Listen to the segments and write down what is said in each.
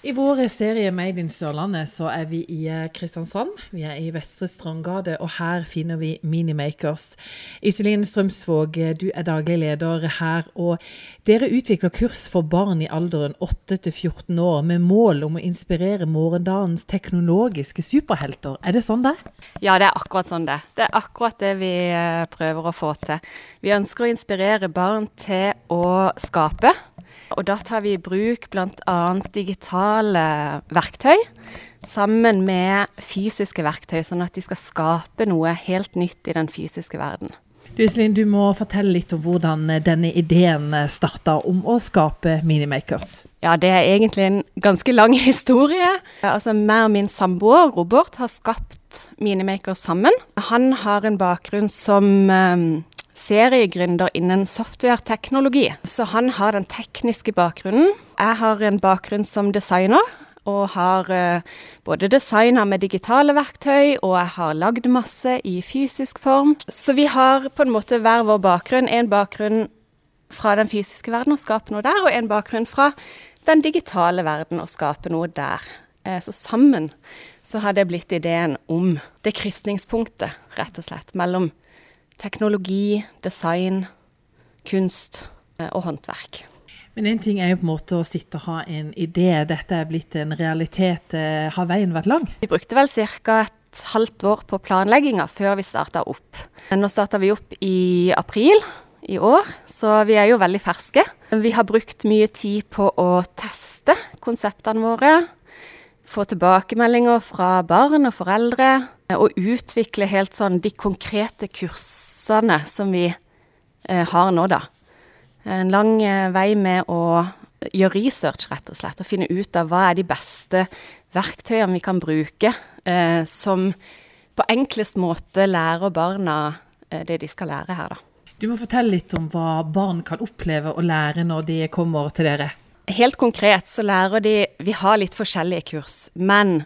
I vår serie Made in Sørlandet så er vi i eh, Kristiansand. Vi er i Vestre Strandgate, og her finner vi Minimakers. Iselin Strømsvåg, eh, du er daglig leder her. og Dere utvikler kurs for barn i alderen 8 til 14 år med mål om å inspirere morgendagens teknologiske superhelter. Er det sånn det er? Ja, det er akkurat sånn det. Det er akkurat det vi eh, prøver å få til. Vi ønsker å inspirere barn til å skape og da tar vi i bruk bl.a. digitale verktøy sammen med fysiske verktøy, sånn at de skal skape noe helt nytt i den fysiske verden. Du Iselin, du må fortelle litt om hvordan denne ideen starta om å skape Minimakers. Ja, det er egentlig en ganske lang historie. Altså, meg og min samboer Robert har skapt Minimakers sammen. Han har en bakgrunn som um, seriegründer innen software-teknologi. Så han har den tekniske bakgrunnen. Jeg har en bakgrunn som designer. Og har uh, både designa med digitale verktøy, og jeg har lagd masse i fysisk form. Så vi har på en måte hver vår bakgrunn. En bakgrunn fra den fysiske verden og skape noe der, og en bakgrunn fra den digitale verden og skape noe der. Uh, så sammen så har det blitt ideen om det krysningspunktet, rett og slett, mellom teknologi, design, kunst eh, og håndverk. Men én ting er jo på en måte å sitte og ha en idé. Dette er blitt en realitet. Eh, har veien vært lang? Vi brukte vel ca. et halvt år på planlegginga før vi starta opp. Nå starta vi opp i april i år, så vi er jo veldig ferske. Vi har brukt mye tid på å teste konseptene våre. Få tilbakemeldinger fra barn og foreldre og utvikle helt sånn de konkrete kursene som vi eh, har nå, da. En lang eh, vei med å gjøre research, rett og slett, og finne ut av hva er de beste verktøyene vi kan bruke, eh, som på enklest måte lærer barna eh, det de skal lære her, da. Du må fortelle litt om hva barn kan oppleve og lære når de kommer til dere. Helt konkret så lærer de Vi har litt forskjellige kurs, men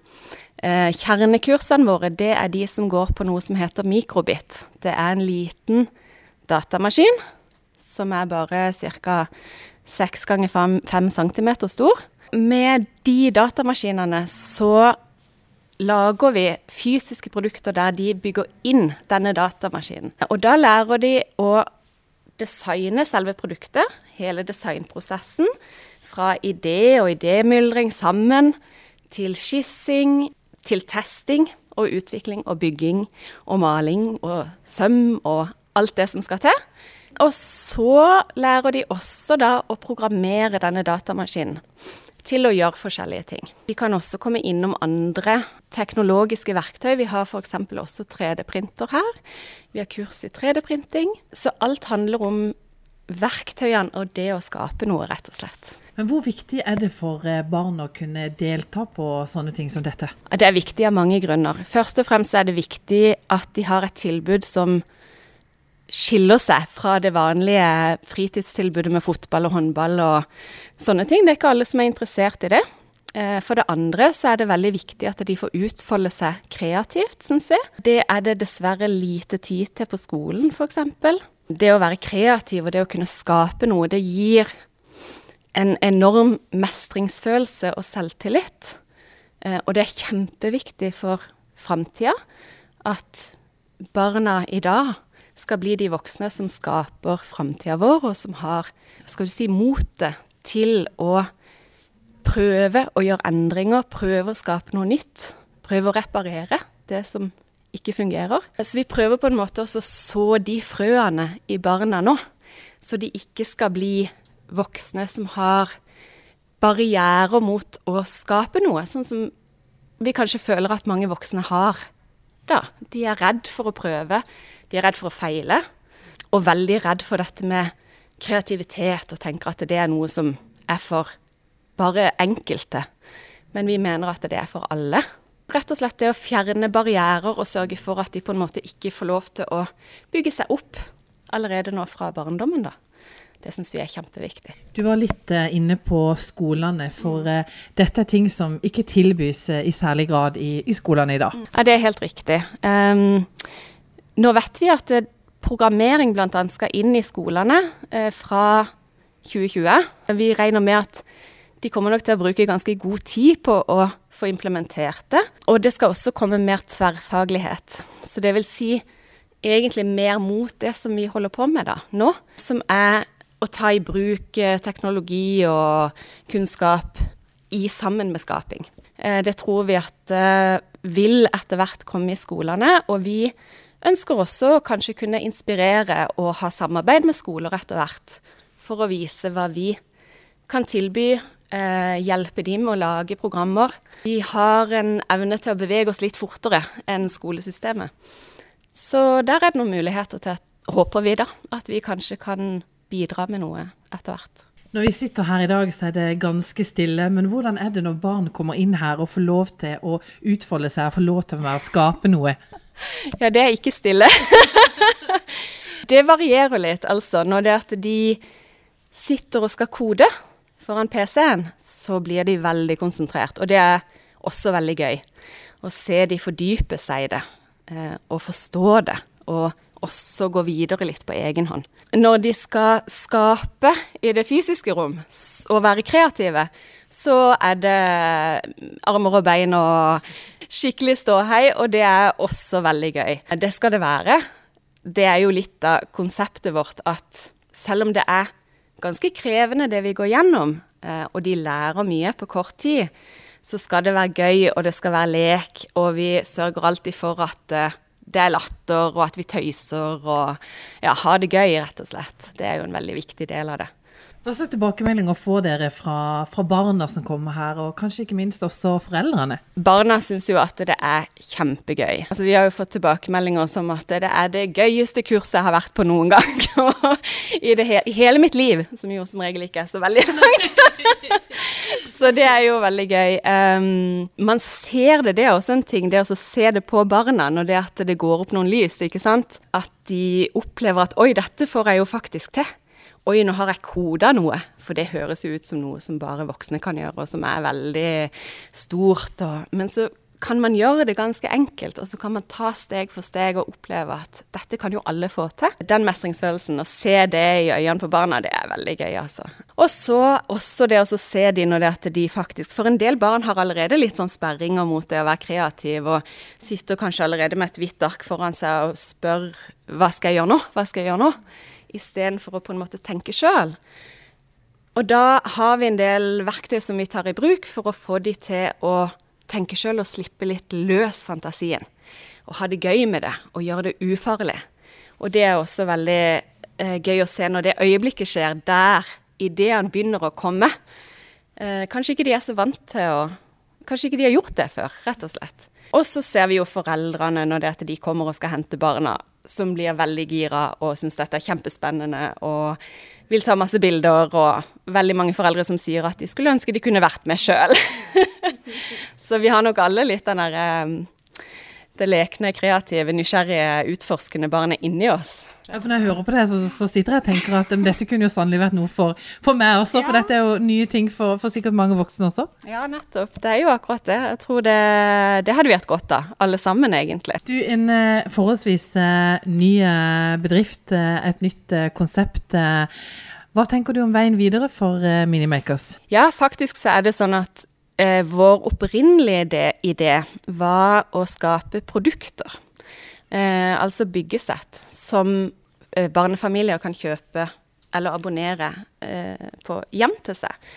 Eh, kjernekursene våre det er de som går på noe som heter mikrobit. Det er en liten datamaskin som er bare ca. 6 ganger 5 cm stor. Med de datamaskinene så lager vi fysiske produkter der de bygger inn denne datamaskinen. Og da lærer de å designe selve produktet, hele designprosessen. Fra idé og idémyldring sammen til skissing, til testing og utvikling og bygging og maling og søm og alt det som skal til. Og så lærer de også da å programmere denne datamaskinen til å gjøre forskjellige ting. De kan også komme innom andre teknologiske verktøy. Vi har f.eks. også 3D-printer her. Vi har kurs i 3D-printing. Så alt handler om verktøyene og det å skape noe, rett og slett. Men hvor viktig er det for eh, barn å kunne delta på sånne ting som dette? Det er viktig av mange grunner. Først og fremst er det viktig at de har et tilbud som skiller seg fra det vanlige fritidstilbudet med fotball og håndball og sånne ting. Det er ikke alle som er interessert i det. Eh, for det andre så er det veldig viktig at de får utfolde seg kreativt, syns vi. Det er det dessverre lite tid til på skolen, f.eks. Det å være kreativ og det å kunne skape noe, det gir en enorm mestringsfølelse og selvtillit. Eh, og det er kjempeviktig for framtida at barna i dag skal bli de voksne som skaper framtida vår, og som har skal du si, motet til å prøve å gjøre endringer, prøve å skape noe nytt. Prøve å reparere det som ikke fungerer. Så vi prøver på en måte også å så de frøene i barna nå, så de ikke skal bli voksne som har barrierer mot å skape noe, sånn som vi kanskje føler at mange voksne har. Da. De er redd for å prøve, de er redd for å feile, og veldig redd for dette med kreativitet, og tenker at det er noe som er for bare enkelte. Men vi mener at det er for alle. Rett og slett det å fjerne barrierer og sørge for at de på en måte ikke får lov til å bygge seg opp allerede nå fra barndommen, da. Det syns vi er kjempeviktig. Du var litt uh, inne på skolene, for uh, dette er ting som ikke tilbys uh, i særlig grad i, i, skolene i dag. Ja, det er helt riktig. Um, nå vet vi at programmering bl.a. skal inn i skolene fra 2020. Vi regner med at De kommer nok til å bruke ganske god tid på å få implementert det. Og det skal også komme mer tverrfaglighet. Så det vil si egentlig mer mot det som vi holder på med da, nå. Som er å ta i bruk eh, teknologi og kunnskap i sammen med skaping. Eh, det tror vi at eh, vil etter hvert komme i skolene. Og vi ønsker også å kanskje kunne inspirere og ha samarbeid med skoler etter hvert. For å vise hva vi kan tilby hjelpe dem med å lage programmer. Vi har en evne til å bevege oss litt fortere enn skolesystemet. Så der er det noen muligheter til, håper vi da, at vi kanskje kan bidra med noe etter hvert. Når vi sitter her i dag, så er det ganske stille. Men hvordan er det når barn kommer inn her og får lov til å utfolde seg, får lov til å være, skape noe? Ja, det er ikke stille. det varierer litt, altså. Når det er at de sitter og skal kode, foran PC-en, så blir de veldig konsentrert. Og det er også veldig gøy å se de fordype seg i det, eh, og forstå det. Og også gå videre litt på egen hånd. Når de skal skape i det fysiske rom og være kreative, så er det armer og bein og skikkelig ståhei, og det er også veldig gøy. Det skal det være. Det er jo litt av konseptet vårt at selv om det er ganske krevende, det vi går gjennom, eh, og de lærer mye på kort tid, så skal det være gøy, og det skal være lek, og vi sørger alltid for at eh, det er latter, og at vi tøyser og ja, har det gøy, rett og slett. Det er jo en veldig viktig del av det. Hva slags tilbakemeldinger får dere fra, fra, barna som kommer her, og kanskje ikke minst også foreldrene? Barna syns jo at det er kjempegøy. Altså, vi har jo fått tilbakemeldinger som at det er det gøyeste kurset jeg har vært på noen gang. I, he hele mitt liv, som jo som regel ikke er så veldig langt. så det er jo veldig gøy. Um, man ser det, det er også en ting, det å se det på barna når det det går opp noen lys, ikke sant. At de opplever at oi, dette får jeg jo faktisk til. Oi, nå har jeg koda noe. For det høres jo ut som noe som bare voksne kan gjøre, og som er veldig stort. Og, men så kan man gjøre det ganske enkelt, og så kan man ta steg for steg og oppleve at dette kan jo alle få til. Den mestringsfølelsen, å se det i øynene på barna, det er veldig gøy, altså. Og så også det å se de når det at de faktisk For en del barn har allerede litt sånn sperringer mot det å være kreativ, og sitter kanskje allerede med et hvitt ark foran seg og spør hva skal jeg gjøre nå? Hva skal jeg gjøre nå? Istedenfor å på en måte tenke sjøl. Og da har vi en del verktøy som vi tar i bruk for å få de til å tenke sjøl og slippe litt løs fantasien. Og ha det gøy med det, og gjøre det ufarlig. Og det er også veldig eh, gøy å se når det øyeblikket skjer, der ideene begynner å komme. Eh, kanskje ikke de er så vant til å Kanskje ikke de har gjort det før, rett og slett. Og så ser vi jo foreldrene når det er at de kommer og skal hente barna som blir veldig gira og syns dette er kjempespennende og vil ta masse bilder, og veldig mange foreldre som sier at de skulle ønske de kunne vært med sjøl. så vi har nok alle litt den derre eh, det lekne, kreative, nysgjerrige, utforskende barnet inni oss. Ja, for Når jeg hører på det, så, så sitter jeg og tenker at um, dette kunne jo sannelig vært noe for, for meg også. Ja. For dette er jo nye ting for, for, sikkert mange voksne også. Ja, nettopp. Det er jo akkurat det. Jeg tror det, det hadde vi hatt godt av, alle sammen egentlig. Du, en uh, forholdsvis uh, ny uh, bedrift, et nytt konsept. hva tenker du om veien videre for Minimakers? Ja, faktisk så er det sånn at eh, vår opprinnelige idé var å skape produkter. Eh, altså byggesett som eh, barnefamilier kan kjøpe eller abonnere eh, på hjem til seg.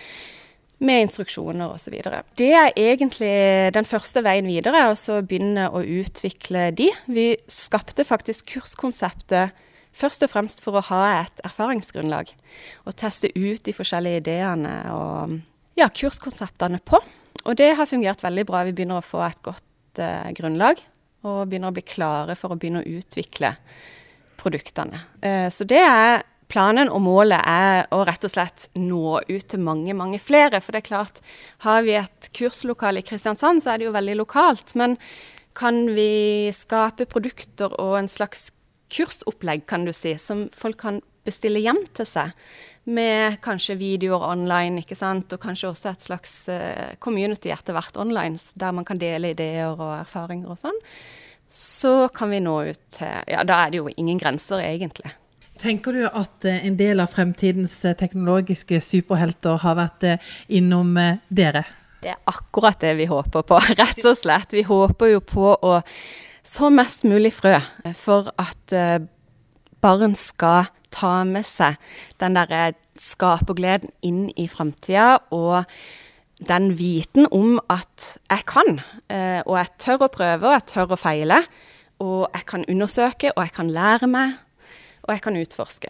Med instruksjoner osv. Det er egentlig den første veien videre, og så begynne å utvikle de. Vi skapte faktisk kurskonseptet først og fremst for å ha et erfaringsgrunnlag. Og teste ut de forskjellige ideene og ja, kurskonseptene på. Og det har fungert veldig bra. Vi begynner å få et godt eh, grunnlag, og begynner å bli klare for å begynne å utvikle produktene. Eh, så det er planen og målet er å rett og slett nå ut til mange, mange flere. For det er klart, har vi et kurslokale i Kristiansand, så er det jo veldig lokalt. Men kan vi skape produkter og en slags kursopplegg, kan du si, som folk kan bestille hjem til seg? med kanskje videoer online, ikke sant, og kanskje også et slags uh, community etter hvert online, der man kan dele ideer og erfaringer og sånn, så kan vi nå ut til Ja, da er det jo ingen grenser, egentlig. Tenker du at en del av fremtidens teknologiske superhelter har vært innom dere? Det er akkurat det vi håper på, rett og slett. Vi håper jo på å så mest mulig frø for at barn skal ta med seg den derre skapergleden inn i framtida, og den viten om at jeg kan, og jeg tør å prøve, og jeg tør å feile. Og jeg kan undersøke, og jeg kan lære meg, og jeg kan utforske.